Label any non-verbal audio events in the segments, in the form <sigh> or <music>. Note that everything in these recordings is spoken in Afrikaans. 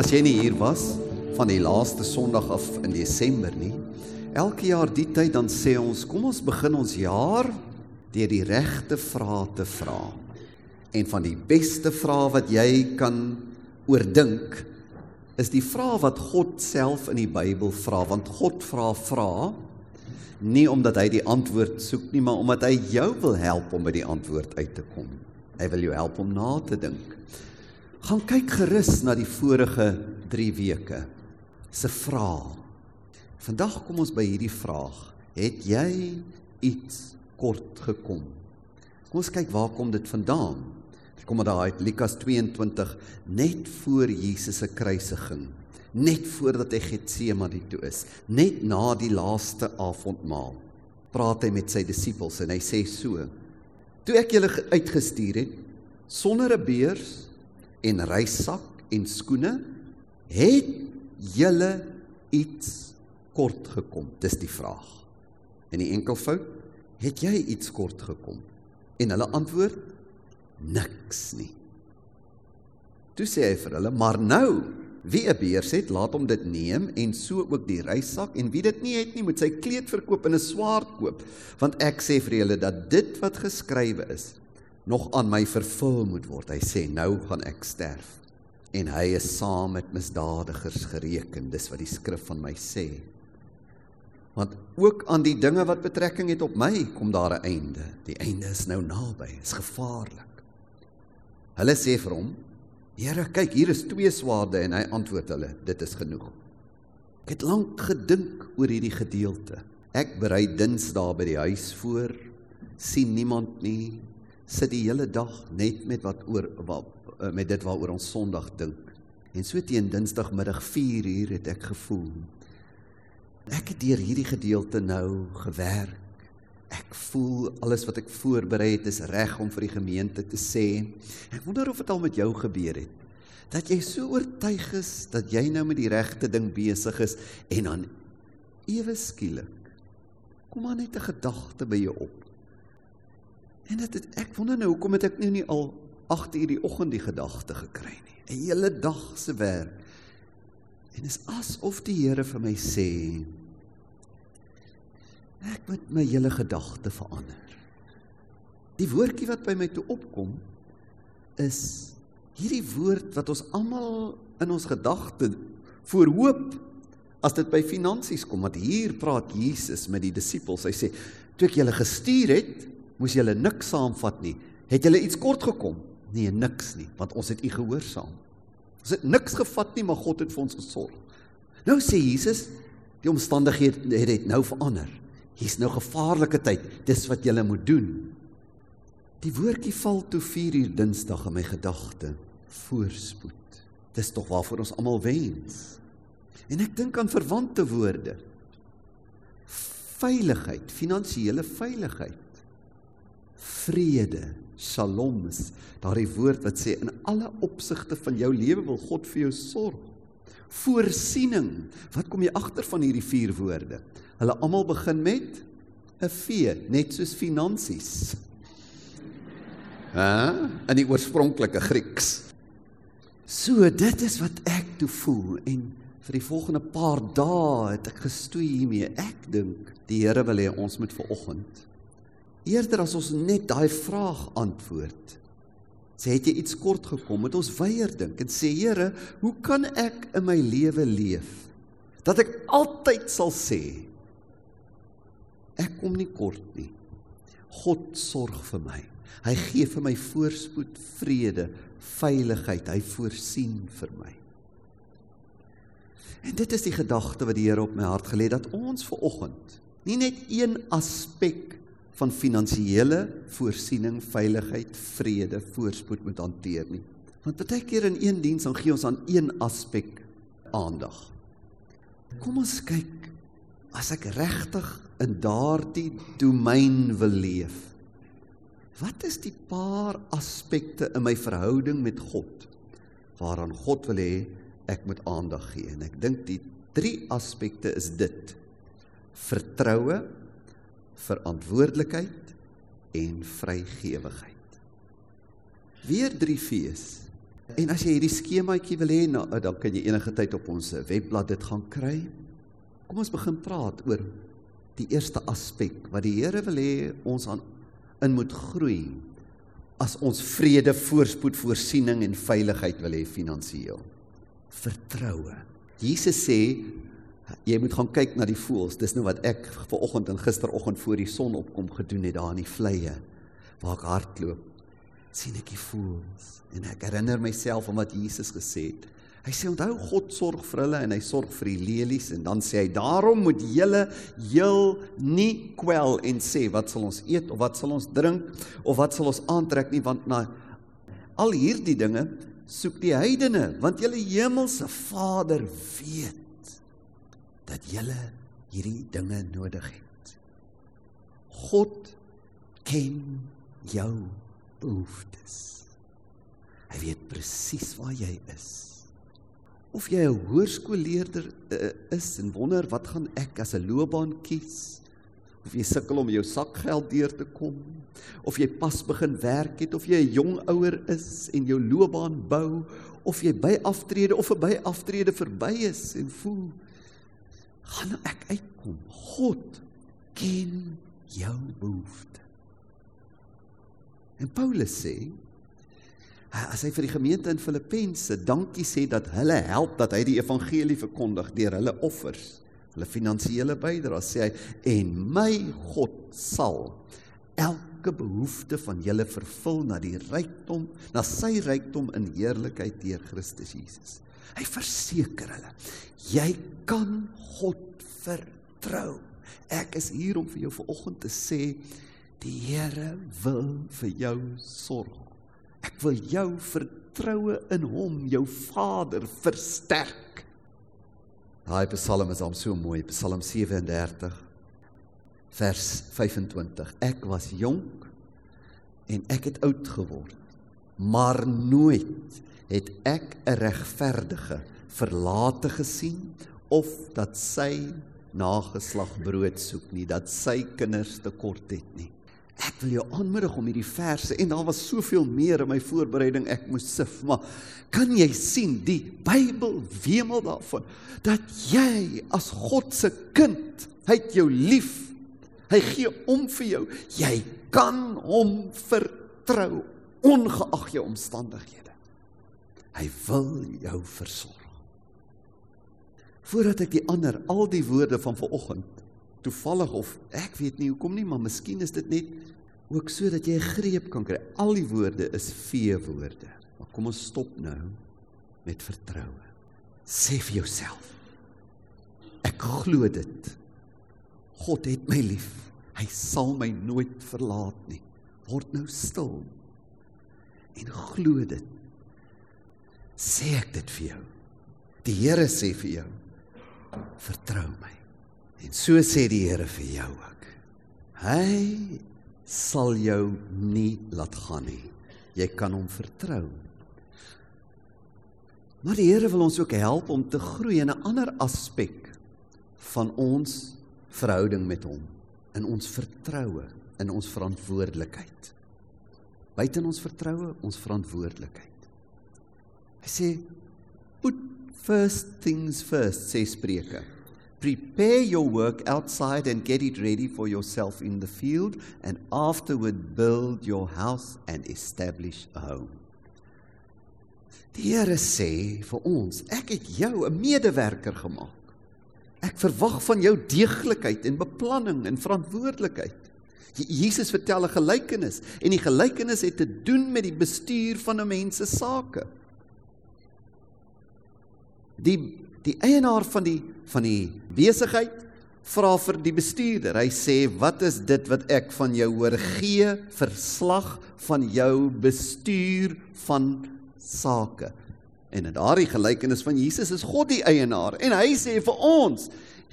As jy nie hier was van die laaste Sondag af in Desember nie, elke jaar die tyd dan sê ons, kom ons begin ons jaar deur die regte vrae te vra. En van die beste vrae wat jy kan oordink is die vrae wat God self in die Bybel vra, want God vra vrae nie omdat hy die antwoord soek nie, maar omdat hy jou wil help om by die antwoord uit te kom. Hy wil jou help om na te dink. Gaan kyk gerus na die vorige 3 weke se vrae. Vandag kom ons by hierdie vraag: Het jy iets kort gekom? Kom ons kyk waar kom dit vandaan? Dit kom uit Lukas 22 net voor Jesus se kruisiging, net voordat hy Getsemane toe is, net na die laaste avondmaal. Praat hy met sy disippels en hy sê so: Toe ek julle uitgestuur het sonder 'n beurs en reissak en skoene, het julle iets kort gekom? Dis die vraag. In die enkelvoud, het jy iets kort gekom? En hulle antwoord: niks nie. Toe sê hy vir hulle: "Maar nou, wie 'n beurs het, laat hom dit neem en so ook die reissak en wie dit nie het nie, moet sy kleed verkoop en 'n swaard koop, want ek sê vir julle dat dit wat geskrywe is nog aan my vervul moet word." Hy sê: "Nou gaan ek sterf." En hy is saam met misdadigers gereken, dis wat die skrif van my sê. Want ook aan die dinge wat betrekking het op my, kom daar 'n einde. Die einde is nou naby, is gevaarlik. Hulle sê vir hom: "Here, kyk, hier is twee swaarde." En hy antwoord hulle: "Dit is genoeg." Ek het lank gedink oor hierdie gedeelte. Ek berei Dinsdae by die huis voor, sien niemand nie, sit die hele dag net met wat oor wat eh, met dit waaroor ons Sondag dink. En so teen Dinsdagmiddag 4uur het ek gevoel Ek het deur hierdie gedeelte nou gewerk. Ek voel alles wat ek voorberei het is reg om vir die gemeente te sê. Ek wonder of dit al met jou gebeur het. Dat jy so oortuig is dat jy nou met die regte ding besig is en dan ewe skielik kom maar net 'n gedagte by jou op. En dit het, ek wonder nou hoekom het ek nou nie al 8 uur die oggend die gedagte gekry nie. 'n Hele dag se werk. En is asof die Here vir my sê ek moet my hele gedagte verander. Die woordjie wat by my toe opkom is hierdie woord wat ons almal in ons gedagte voorhoop as dit by finansies kom want hier praat Jesus met die disippels. Hy sê toe ek julle gestuur het, moes julle niks saamvat nie. Het julle iets kort gekom? Nee, niks nie, want ons het u gehoorsaam. Ons het niks gevat nie, maar God het vir ons gesorg. Nou sê Jesus, die omstandighede het, het nou verander. Hier's nou gevaarlike tyd. Dis wat jy moet doen. Die woordjie val toe 4 uur Dinsdag in my gedagte. Voorspoed. Dis tog waarvoor ons almal wens. En ek dink aan verwante woorde. Veiligheid, finansiële veiligheid. Vrede, Shalom is daardie woord wat sê in alle opsigte van jou lewe wil God vir jou sorg. Voorsiening. Wat kom jy agter van hierdie vier woorde? Hulle almal begin met 'n V, net soos finansies. Hæ? In die oorspronklike Grieks. So, dit is wat ek toe voel en vir die volgende paar dae het ek gestoei hiermee. Ek dink die Here wil hê ons moet ver oggend Eerder as ons net daai vraag antwoord, sê het jy iets kort gekom, het ons weier dink en sê Here, hoe kan ek in my lewe leef dat ek altyd sal sê ek kom nie kort nie. God sorg vir my. Hy gee vir my voorspoed, vrede, veiligheid. Hy voorsien vir my. En dit is die gedagte wat die Here op my hart gelê het dat ons ver oggend nie net een aspek van finansiële voorsiening, veiligheid, vrede, voorspoed moet hanteer nie. Want baie keer in een diens dan gee ons aan een aspek aandag. Kom ons kyk as ek regtig in daardie domein wil leef. Wat is die paar aspekte in my verhouding met God waaraan God wil hê ek moet aandag gee? En ek dink die drie aspekte is dit: vertroue, verantwoordelikheid en vrygewigheid. Weer drie V's. En as jy hierdie skemaatjie wil hê, nou, dan kan jy enige tyd op ons webblad dit gaan kry. Kom ons begin praat oor die eerste aspek wat die Here wil hê ons aan in moet groei as ons vrede, voorspoed, voorsiening en veiligheid wil hê finansiëel. Vertroue. Jesus sê jy moet gaan kyk na die voëls. Dis nou wat ek vanoggend en gisteroggend voor die son opkom gedoen het daar in die vleie waar ek hardloop. sien ek die voëls en ek herinner myself aan wat Jesus gesê het. Hy sê onthou God sorg vir hulle en hy sorg vir die lelies en dan sê hy daarom moet julle heel nie kwel en sê wat sal ons eet of wat sal ons drink of wat sal ons aantrek nie want na al hierdie dinge soek die heidene want julle hemelse Vader weet dat jy hierdie dinge nodig het. God ken jou behoeftes. Hy weet presies waar jy is. Of jy 'n hoërskoolleerder uh, is en wonder wat gaan ek as 'n loopbaan kies? Of jy sukkel om jou sakgeld deur te kom? Of jy pas begin werk het of jy 'n jong ouer is en jou loopbaan bou of jy by aftrede of verby aftrede verby is en voel gaan ek uitkom. God ken jou behoefte. En Paulus sê as hy vir die gemeente in Filippense dankie sê dat hulle help dat hy die evangelie verkondig deur hulle offers, hulle finansiële bydraes, sê hy en my God sal elke behoefte van julle vervul na die rykdom, na sy rykdom in heerlikheid deur Christus Jesus. Hy verseker hulle, jy kan God vertrou. Ek is hier om vir jou vanoggend te sê die Here wil vir jou sorg. Ek wil jou vertroue in hom, jou Vader versterk. Daai Psalm is hom so mooi, Psalm 37 vers 25. Ek was jonk en ek het oud geword, maar nooit het ek 'n regverdige verlate gesien of dat sy nageslag brood soek nie, dat sy kinders tekort het nie. Ek wil jou aanmoedig om hierdie verse en daar was soveel meer in my voorbereiding ek moes sif, maar kan jy sien die Bybel wemel daarvan dat jy as God se kind, hy het jou lief. Hy gee om vir jou. Jy kan hom vertrou ongeag jou omstandighede. Hy wil jou versorg. Voordat ek die ander al die woorde van vanoggend toevallig of ek weet nie hoekom nie, maar miskien is dit net ook sodat jy 'n greep kan kry. Al die woorde is vee woorde. Maar kom ons stop nou met vertroue. Sê vir jouself. Ek glo dit. God het my lief. Hy sal my nooit verlaat nie. Word nou stil. En glo dit sê ek dit vir jou. Die Here sê vir jou: Vertrou my. En so sê die Here vir jou ook. Hy sal jou nie laat gaan nie. Jy kan hom vertrou. Maar die Here wil ons ook help om te groei in 'n ander aspek van ons verhouding met hom, in ons vertroue, in ons verantwoordelikheid. Buiten ons vertroue, ons verantwoordelikheid. Hy sê put first things first sê Spreuke. Prepare your work outside and get it ready for yourself in the field and afterward build your house and establish a home. Die Here sê vir ons, ek het jou 'n medewerker gemaak. Ek verwag van jou deeglikheid en beplanning en verantwoordelikheid. Jesus vertel 'n gelykenis en die gelykenis het te doen met die bestuur van 'n mens se sake die die eienaar van die van die besigheid vra vir die bestuurder. Hy sê: "Wat is dit wat ek van jou hoor gee verslag van jou bestuur van sake?" En in daardie gelykenis van Jesus is God die eienaar en hy sê vir ons: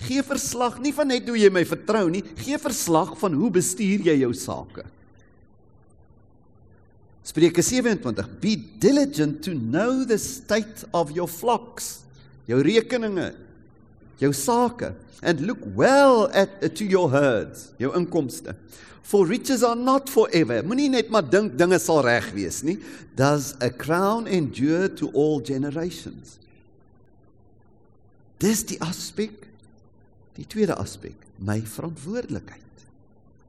"Gee verslag nie van net hoe jy my vertrou nie, gee verslag van hoe bestuur jy jou sake." Spreuke 27 Be diligent to know the state of your flocks. Jou rekeninge. jou sake and look well at to your herds, jou inkomste. For riches are not forever. Moenie net maar dink dinge sal reg wees nie. Does a crown endure to all generations? Dis die aspek. Die tweede aspek, my verantwoordelikheid.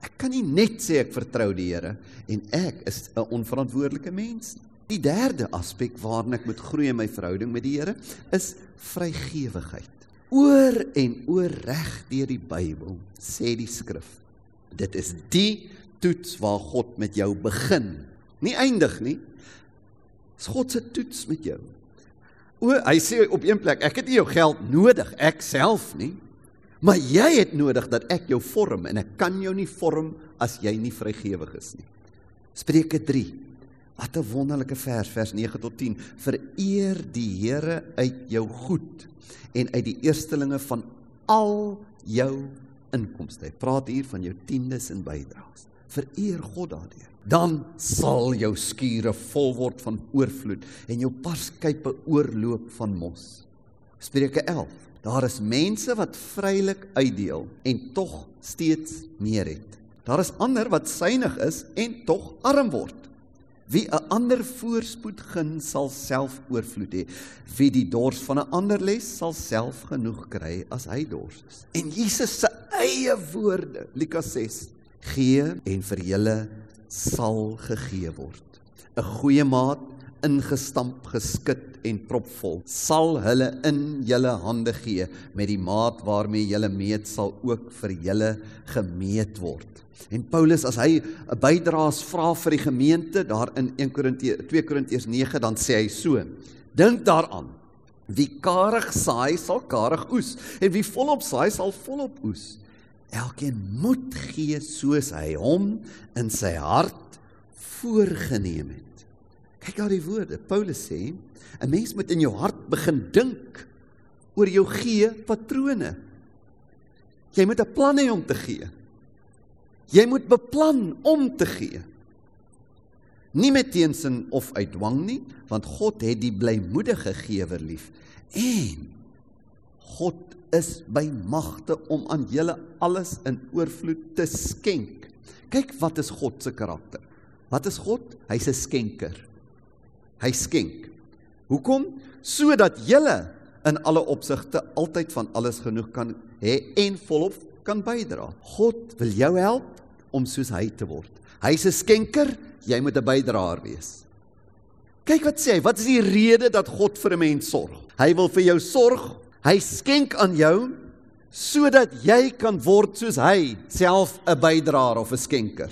Ek kan nie net sê ek vertrou die Here en ek is 'n onverantwoordelike mens nie. Die derde aspek waarna ek moet groei in my verhouding met die Here is vrygewigheid. Oor en oor reg deur die Bybel sê die skrif. Dit is die toets waar God met jou begin, nie eindig nie. Dis God se toets met jou. O, hy sê op een plek, ek het nie jou geld nodig, ek self nie. Maar jy het nodig dat ek jou vorm en ek kan jou nie vorm as jy nie vrygewig is nie. Spreuke 3. Wat 'n wonderlike vers, vers 9 tot 10. Vereer die Here uit jou goed en uit die eerstelinge van al jou inkomste. Hy praat hier van jou tiendes en bydraes. Vereer God daardeur. Dan sal jou skure vol word van oorvloed en jou parskype oorloop van mos. Spreuke 11. Daar is mense wat vrylik uitdeel en tog steeds meer het. Daar is ander wat suinig is en tog arm word. Wie 'n ander voorspoed gun, sal self oorvloed hê. Wie die dors van 'n ander les, sal self genoeg kry as hy dors is. En Jesus se eie woorde, Lukas 6, gee en vir julle sal gegee word. 'n Goeie maat ingestamp, geskit en propvol, sal hulle in julle hande gee met die maat waarmee julle meet sal ook vir julle gemeet word. En Paulus as hy 'n bydraes vra vir die gemeente daar in 1 Korintië 2 Korintiërs 9 dan sê hy so: Dink daaraan. Wie karig saai sal karig oes en wie volop saai sal volop oes. Elkeen moet gee soos hy hom in sy hart voorgenem het. Kyk daar die woorde. Paulus sê, 'n mens moet in jou hart begin dink oor jou gee patrone. Jy moet 'n plan hê om te gee. Jy moet beplan om te gee. Nie met teensin of uit dwang nie, want God het die blymoedige gewer lief. En God is by magte om aan julle alles in oorvloed te skenk. Kyk wat is God se karakter. Wat is God? Hy's 'n skenker. Hy skenk. Hoekom? Sodat julle in alle opsigte altyd van alles genoeg kan hê en volop kan bydra. God wil jou help om soos hy te word. Hy's 'n skenker, jy moet 'n bydraer wees. Kyk wat sê hy, wat is die rede dat God vir 'n mens sorg? Hy wil vir jou sorg. Hy skenk aan jou sodat jy kan word soos hy, self 'n bydraer of 'n skenker.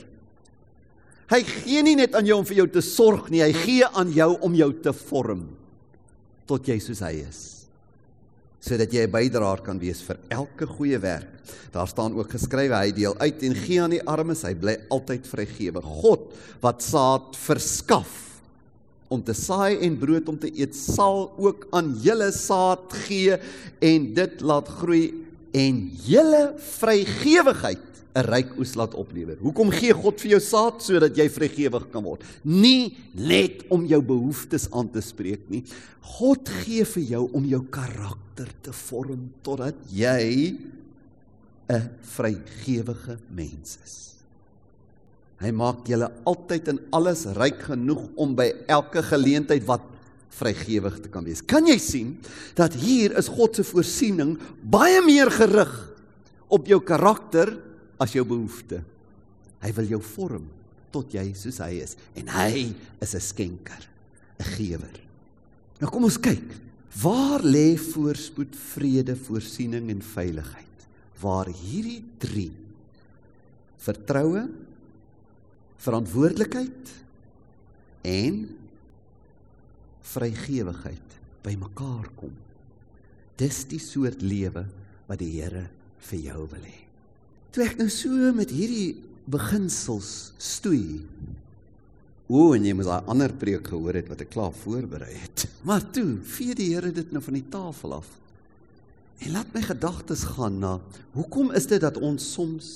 Hy gee nie net aan jou om vir jou te sorg nie, hy gee aan jou om jou te vorm tot jy soos hy is sodat jy 'n bydraer kan wees vir elke goeie werk. Daar staan ook geskrywe hy deel uit en gee aan die armes, hy bly altyd vrygewig. God wat saad verskaf om te saai en brood om te eet, sal ook aan julle saad gee en dit laat groei en julle vrygewigheid 'n ryk oes laat oplewer. Hoekom gee God vir jou saad sodat jy vrygewig kan word? Nie net om jou behoeftes aan te spreek nie. God gee vir jou om jou karakter te vorm totdat jy 'n vrygewige mens is. Hy maak julle altyd in alles ryk genoeg om by elke geleentheid wat vrygewig te kan wees. Kan jy sien dat hier is God se voorsiening baie meer gerig op jou karakter as jou behoefte. Hy wil jou vorm tot jy soos hy is en hy is 'n skenker, 'n gewer. Nou kom ons kyk. Waar lê voorspoed, vrede, voorsiening en veiligheid? Waar hierdie 3 vertroue, verantwoordelikheid en vrygewigheid bymekaar kom. Dis die soort lewe wat die Here vir jou wil hê. Toe ek nou so met hierdie beginsels stoei. O, en jy moet daai ander preek gehoor het wat ek klaar voorberei het. <laughs> Maar toe, vee die Here dit nou van die tafel af. En laat my gedagtes gaan na hoekom is dit dat ons soms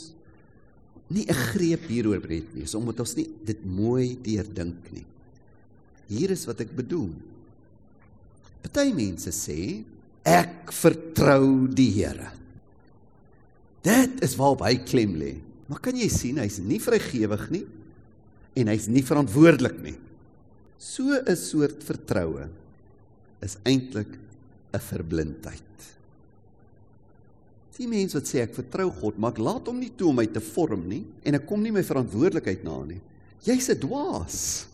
nie 'n greep hieroor het nie, omdat ons nie dit mooi deurdink nie. Hier is wat ek bedoel. Party mense sê Ek vertrou die Here. Dit is waarop hy klem lê. Maar kan jy sien hy's nie vrygewig nie en hy's nie verantwoordelik nie. So 'n soort vertroue is eintlik 'n verblindheid. Die mense wat sê ek vertrou God, maar ek laat hom nie toe om my te vorm nie en ek kom nie my verantwoordelikheid na nie. Jy's 'n dwaas.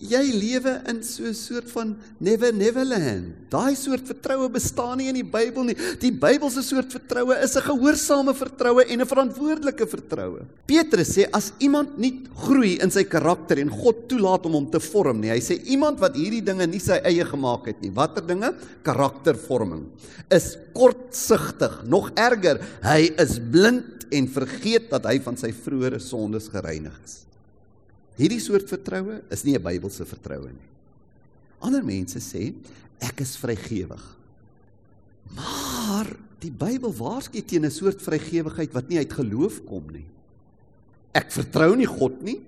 Jy lewe in so 'n soort van never never land. Daai soort vertroue bestaan nie in die Bybel nie. Die Bybelse soort vertroue is 'n gehoorsame vertroue en 'n verantwoordelike vertroue. Petrus sê as iemand nie groei in sy karakter en God toelaat om hom te vorm nie. Hy sê iemand wat hierdie dinge nie sy eie gemaak het nie. Watter dinge? Karaktervorming. Is kortsigtig, nog erger, hy is blind en vergeet dat hy van sy vroeëre sondes gereinig is. Hierdie soort vertroue is nie 'n Bybelse vertroue nie. Ander mense sê ek is vrygewig. Maar die Bybel waarsku teen 'n soort vrygewigheid wat nie uit geloof kom nie. Ek vertrou nie God nie.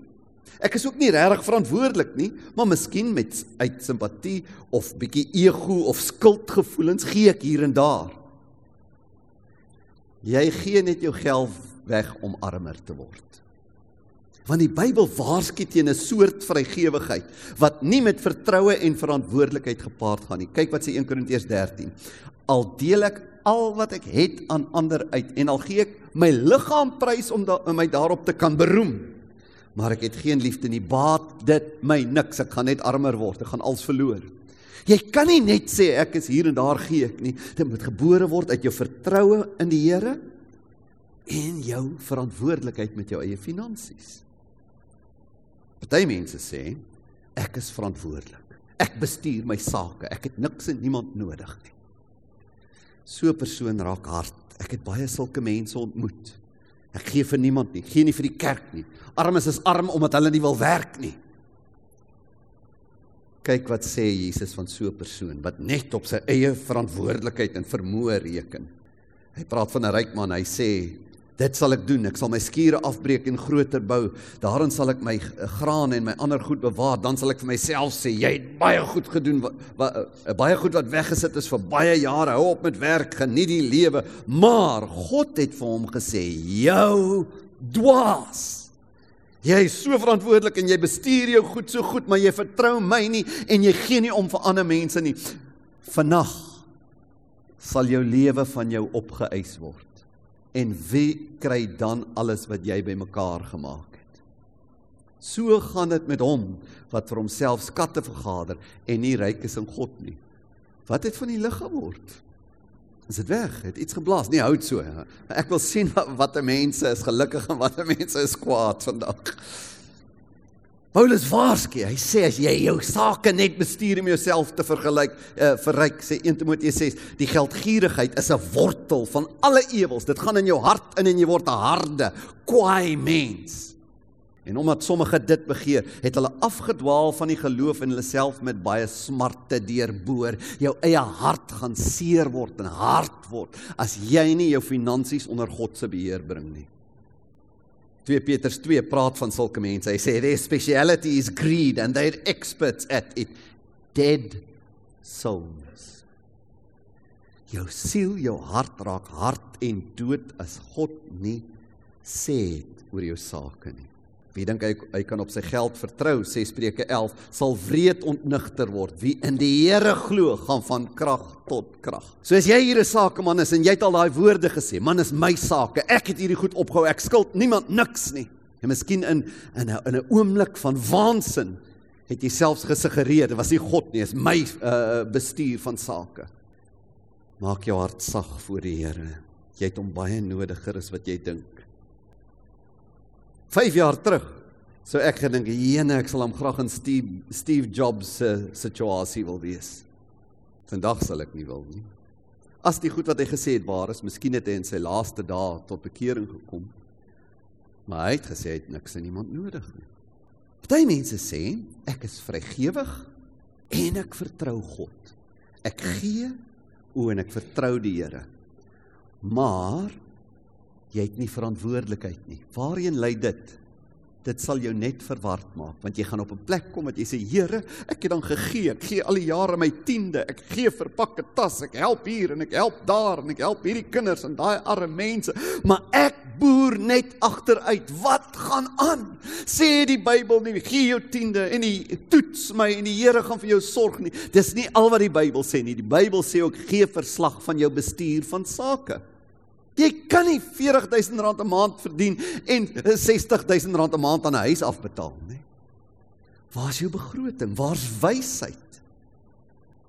Ek is ook nie regtig verantwoordelik nie, maar miskien met uit simpatie of bietjie ego of skuldgevoelens gee ek hier en daar. Jy gee net jou geld weg om armer te word. Want die Bybel waarsku teen 'n soort vrygewigheid wat nie met vertroue en verantwoordelikheid gepaard gaan nie. Kyk wat sê 1 Korintiërs 13. Al deel ek al wat ek het aan ander uit en al gee ek my liggaam prys om, da, my daarop te kan beroem, maar ek het geen liefde nie, baat dit my niks. Ek gaan net armer word, ek gaan alles verloor. Jy kan nie net sê ek is hier en daar gee ek nie. Dit moet gebore word uit jou vertroue in die Here en jou verantwoordelikheid met jou eie finansies. Party mense sê ek is verantwoordelik. Ek bestuur my sake. Ek het niks en niemand nodig nie. So 'n persoon raak hard. Ek het baie sulke mense ontmoet. Ek gee vir niemand nie, gee nie vir die kerk nie. Armes is arm omdat hulle nie wil werk nie. Kyk wat sê Jesus van so 'n persoon wat net op sy eie verantwoordelikheid en vermoë reken. Hy praat van 'n ryk man, hy sê Dit sal ek doen. Ek sal my skure afbreek en groter bou. Daarin sal ek my graan en my ander goed bewaar. Dan sal ek vir myself sê, jy het baie goed gedoen. Wat, wat eh, baie goed wat weggesit is vir baie jare. Hou op met werk, geniet die lewe. Maar God het vir hom gesê, jou dwaas. Jy is so verantwoordelik en jy bestuur jou goed so goed, maar jy vertrou my nie en jy gee nie om vir ander mense nie. Vannag sal jou lewe van jou opgeëis word. En wie kry dan alles wat jy bymekaar gemaak het? So gaan dit met hom wat vir homself skatte vergader en nie ryk is in God nie. Wat het van die lig geword? Is dit weg? Het iets geblaas? Nee, hout so. Ek wil sien wat 'n mens is gelukkig en wat 'n mens is kwaad vandag. Paulus waarsku, hy sê as jy jou sake net bestuur om jouself te vergelyk, uh, verryk, sê 1 Timoteus 6, die geldgierigheid is 'n wortel van alle ewels. Dit gaan in jou hart in en jy word 'n harde, kwaai mens. En omdat sommige dit begeer, het hulle afgedwaal van die geloof en hulle self met baie smarte deurboor. Jou eie hart gaan seer word en hard word as jy nie jou finansies onder God se beheer bring nie. 2 Petrus 2 praat van sulke mense. Hy sê their speciality is greed and they're experts at it. Dead souls. Jou siel, jou hart raak hard en dood as God nie sê oor jou sake nie. Wie dink hy hy kan op sy geld vertrou? Sê Spreuke 11, sal wreed ontnigter word. Wie in die Here glo, gaan van krag tot krag. So as jy hier 'n sakeman is en jy het al daai woorde gesê, man is my sake. Ek het hierdie goed opgehou. Ek skuld niemand niks nie. En miskien in in 'n in 'n oomblik van waansin het jy selfs gesuggereer dit was nie God nie, is my uh bestuur van sake. Maak jou hart sag voor die Here. Jy het hom baie nodiger as wat jy dink. 5 jaar terug sou ek gedink, "Jene, ek sal hom graag in Steve Steve Jobs se situasie wil wees." Vandag sal ek nie wil nie. As die goed wat hy gesê het waar is, miskien het hy in sy laaste dae tot bekering gekom. Maar hy het gesê hy het niks en niemand nodig nie. Party mense sê, ek is vrygewig en ek vertrou God. Ek gee o en ek vertrou die Here. Maar jy het nie verantwoordelikheid nie. Waarheen lei dit? dit sal jou net verward maak want jy gaan op 'n plek kom wat jy sê Here, ek het dan gegee, ek gee al die jare my tiende, ek gee vir pakke tas, ek help hier en ek help daar en ek help hierdie kinders en daai arme mense, maar ek boer net agteruit. Wat gaan aan? Sê die Bybel nie gee jou tiende en die toets my en die Here gaan vir jou sorg nie. Dis nie al wat die Bybel sê nie. Die Bybel sê ook gee verslag van jou bestuur van sake. Jy kan nie R40000 'n maand verdien en R60000 'n maand aan 'n huis afbetaal nie. Waar's jou begroting? Waar's wysheid?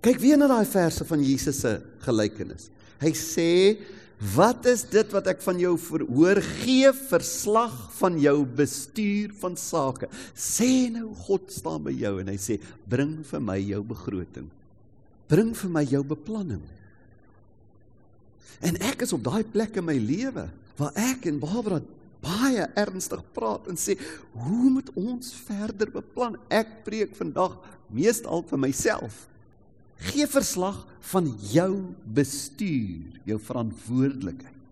Kyk weer na daai verse van Jesus se gelykenis. Hy sê, "Wat is dit wat ek van jou verhoor? Gee verslag van jou bestuur van sake." Sê nou God staan by jou en hy sê, "Bring vir my jou begroting. Bring vir my jou beplanning." En ek is op daai plek in my lewe waar ek en Barbara baie ernstig praat en sê, "Hoe moet ons verder beplan?" Ek preek vandag meestal vir myself. Gee verslag van jou bestuur, jou verantwoordelikheid.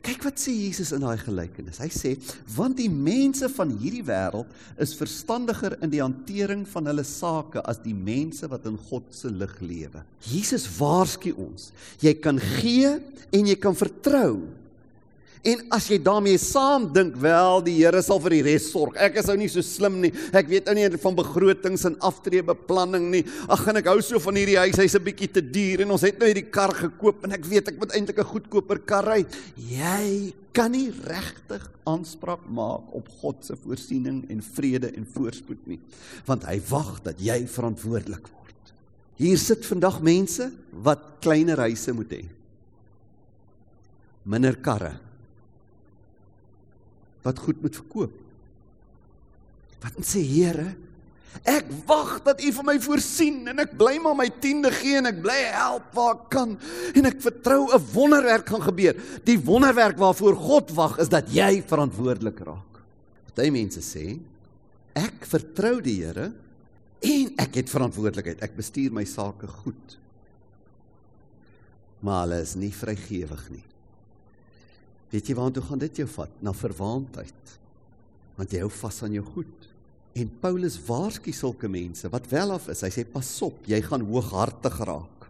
Kyk wat sê Jesus in daai gelykenis. Hy sê, "Want die mense van hierdie wêreld is verstandiger in die hantering van hulle sake as die mense wat in God se lig lewe." Jesus waarsku ons, jy kan gee en jy kan vertrou. En as jy daarmee saam dink, wel, die Here sal vir die res sorg. Ek is ou nie so slim nie. Ek weet ou nie van begrotings en aftreebeplanning nie. Ag, en ek hou so van hierdie huis. Hy's 'n bietjie te duur en ons het nou hierdie kar gekoop en ek weet ek moet eintlik 'n goedkoper kar ry. Jy kan nie regtig aanspraak maak op God se voorsiening en vrede en voorspoed nie, want hy wag dat jy verantwoordelik word. Hier sit vandag mense wat kleiner huise moet hê. Minder karre wat goed moet verkoop. Wat sê Here? Ek wag dat U vir my voorsien en ek bly maar my tiende gee en ek bly help waar ek kan en ek vertrou 'n wonderwerk gaan gebeur. Die wonderwerk waarvoor God wag is dat jy verantwoordelik raak. Party mense sê ek vertrou die Here en ek het verantwoordelikheid. Ek bestuur my sake goed. Maar hulle is nie vrygewig nie. Weet jy waartoe gaan dit jou vat? Na verwaandheid. Want jy hou vas aan jou goed. En Paulus waarsku sulke mense wat wel af is. Hy sê pas op, jy gaan hooghartig raak.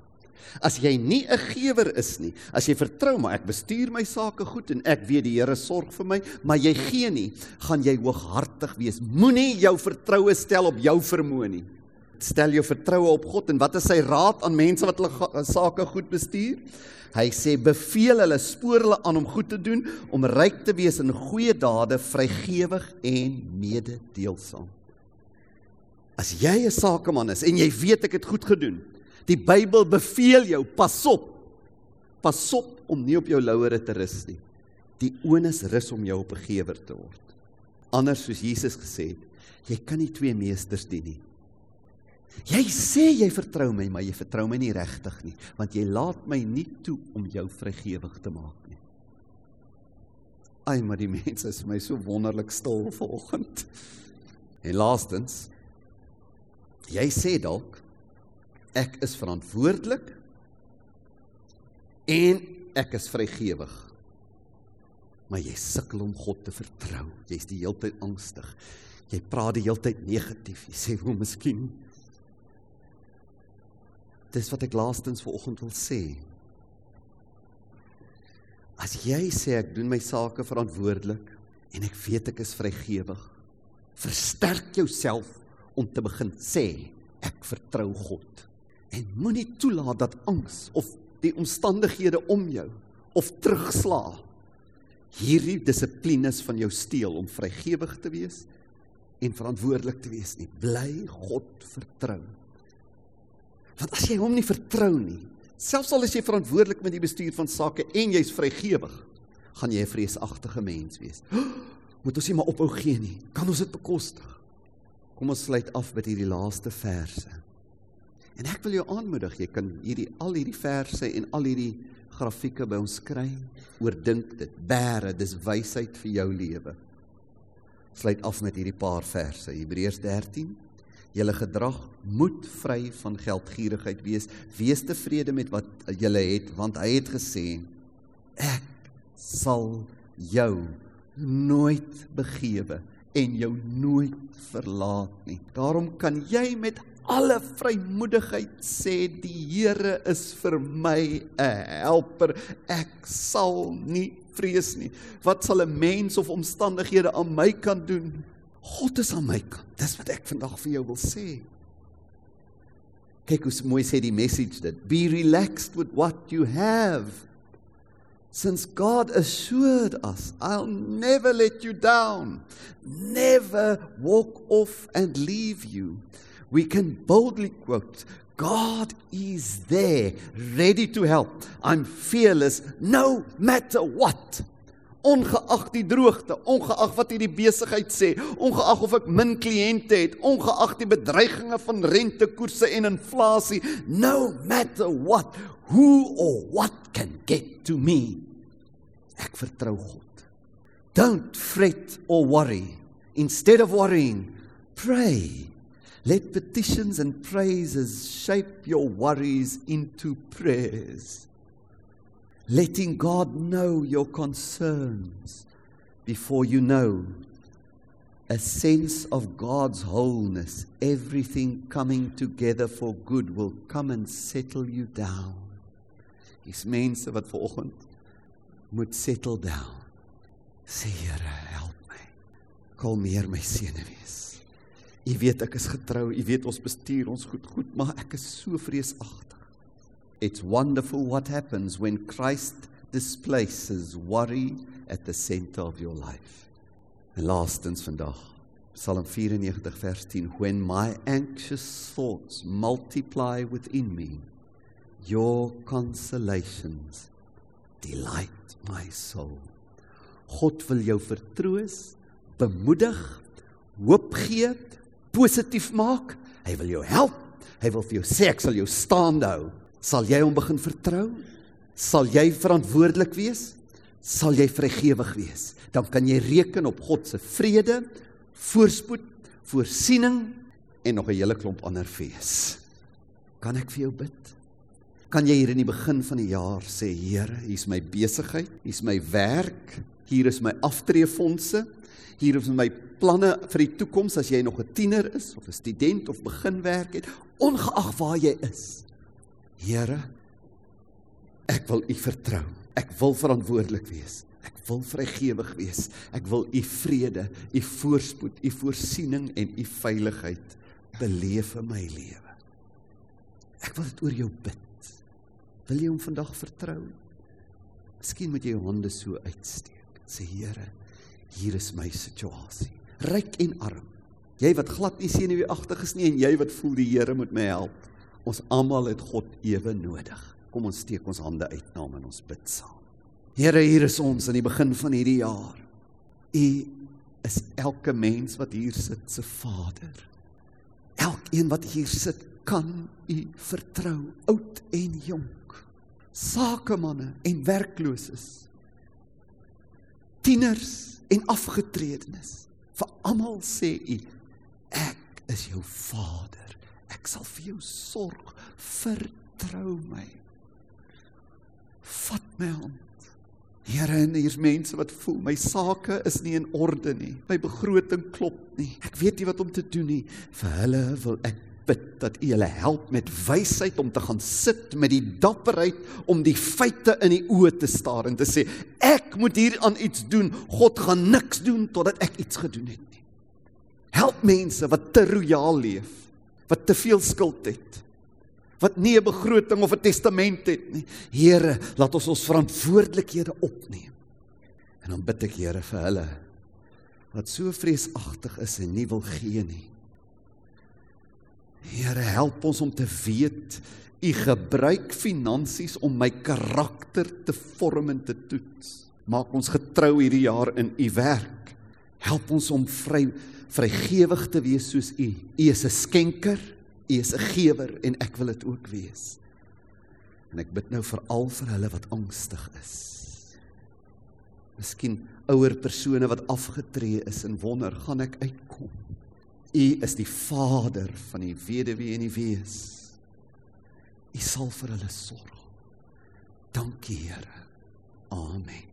As jy nie 'n gewer is nie, as jy vertrou maar ek bestuur my sake goed en ek weet die Here sorg vir my, maar jy gee nie, gaan jy hooghartig wees. Moenie jou vertroue stel op jou vermoë nie. Stel jou vertroue op God en wat is sy raad aan mense wat hulle sake goed bestuur? Hy sê beveel hulle spoor hulle aan om goed te doen, om ryk te wees in goeie dade, vrygewig en mededeelsaam. As jy 'n sakeman is en jy weet ek het goed gedoen, die Bybel beveel jou, pas op. Pas op om nie op jou lauwere te rus nie. Die onus rus om jou op 'n gewer te word. Anders soos Jesus gesê het, jy kan nie twee meesters dien nie. Jy sê jy vertrou my, maar jy vertrou my nie regtig nie, want jy laat my nie toe om jou vrygewig te maak nie. Ai, maar die mense is my so wonderlik stil vanoggend. En laastens, jy sê dalk ek is verantwoordelik en ek is vrygewig. Maar jy sukkel om God te vertrou. Jy's die hele tyd angstig. Jy praat die hele tyd negatief. Jy sê, "Hoe miskien dis wat ek laastens vanoggend wil sê. As jy sê ek doen my sake verantwoordelik en ek weet ek is vrygewig, versterk jouself om te begin sê ek vertrou God. En moenie toelaat dat angs of die omstandighede om jou of terugslaa hierdie dissiplines van jou steel om vrygewig te wees en verantwoordelik te wees nie. Bly God vertrou. Want as jy hom nie vertrou nie, selfs al is jy verantwoordelik met die bestuur van sake en jy's vrygewig, gaan jy 'n vreesagtige mens wees. <gasps> Moet ons nie maar ophou gee nie. Kan ons dit bekostig? Kom ons sluit af met hierdie laaste verse. En ek wil jou aanmoedig, jy kan hierdie al hierdie verse en al hierdie grafieke by ons kry. Oordink dit. Bære, dis wysheid vir jou lewe. Sluit af met hierdie paar verse. Hebreërs 13 Julle gedrag moet vry van geldgierigheid wees. Wees tevrede met wat julle het, want hy het gesê: Ek sal jou nooit begewe en jou nooit verlaat nie. Daarom kan jy met alle vrymoedigheid sê die Here is vir my 'n helper. Ek sal nie vrees nie. Wat sal 'n mens of omstandighede aan my kan doen? God is aan my kant. Dis wat ek vandag vir jou wil sê. Kyk hoe mooi sê die message dit. Be relaxed with what you have. Since God assured us, I'll never let you down, never walk off and leave you, we can boldly quote, God is there, ready to help. I'm fearless no matter what. Ongeag die droogte, ongeag wat hierdie besigheid sê, ongeag of ek min kliënte het, ongeag die bedreigings van rentekoerse en inflasie, no matter what, who or what can get to me. Ek vertrou God. Don't fret or worry. Instead of worrying, pray. Let petitions and praises shape your worries into prayers. Letting God know your concerns before you know a sense of God's wholeness, everything coming together for good will come and settle you down. Dis mense wat vanoggend moet settle down. Sê Here, help my. Kalmeer my senuwees. U weet ek is getrou, u weet ons bestuur ons goed goed, maar ek is so vreesagtig. It's wonderful what happens when Christ displaces worry at the center of your life. En laastens vandag Psalm 94 vers 10 When my anxious thoughts multiply within me your consolations delight my soul. God wil jou vertroos, bemoedig, hoop gee, positief maak. Hy wil jou help. Hy wil vir jou sê ek sal jou staande hou. Sal jy hom begin vertrou? Sal jy verantwoordelik wees? Sal jy vrygewig wees? Dan kan jy reken op God se vrede, voorspoed, voorsiening en nog 'n hele klomp ander fees. Kan ek vir jou bid? kan jy hier in die begin van die jaar sê Here, hier's my besigheid, hier's my werk, hier is my aftreefondse, hier is my planne vir die toekoms as jy nog 'n tiener is of 'n student of begin werk het, ongeag waar jy is. Here, ek wil U vertrou. Ek wil verantwoordelik wees. Ek wil vrygewig wees. Ek wil U vrede, U voorspoed, U voorsiening en U veiligheid beleef in my lewe. Ek wil dit oor jou bid. Wil jy hom vandag vertrou? Miskien moet jy jou hande so uitsteek. Sê Here, hier is my situasie. Ryk en arm. Jy wat glad nie senuweeagtig is nie en jy wat voel die Here moet my help. Ons almal het God ewe nodig. Kom ons steek ons hande uit na hom en ons bid saam. Here, hier is ons aan die begin van hierdie jaar. U is elke mens wat hier sit se Vader. Elkeen wat hier sit kan u vertrou, oud en jonk sakemanne en werklooses tieners en afgetredenes vir almal sê u ek is jou vader ek sal vir jou sorg. Vertrou my. Vat my hand. Here en hier's mense wat voel my sake is nie in orde nie. My begroting klop nie. Ek weet nie wat om te doen nie. Vir hulle wil ek bid dat U hulle help met wysheid om te gaan sit met die dapperheid om die feite in die oë te staar en te sê ek moet hier aan iets doen. God gaan niks doen totdat ek iets gedoen het nie. Help mense wat te royaal leef, wat te veel skuld het, wat nie 'n begroting of 'n testament het nie. Here, laat ons ons verantwoordelikhede opneem. En dan bid ek Here vir hulle wat so vreesagtig is en nie wil gee nie. Here, help ons om te weet U gebruik finansies om my karakter te vorm en te toets. Maak ons getrou hierdie jaar in U werk. Help ons om vry vrygewig te wees soos U. U is 'n skenker, U is 'n gewer en ek wil dit ook wees. En ek bid nou veral vir hulle wat angstig is. Miskien ouer persone wat afgetree is en wonder, gaan ek uitkom? U is die Vader van die weduwee en die wees. U sal vir hulle sorg. Dankie Here. Amen.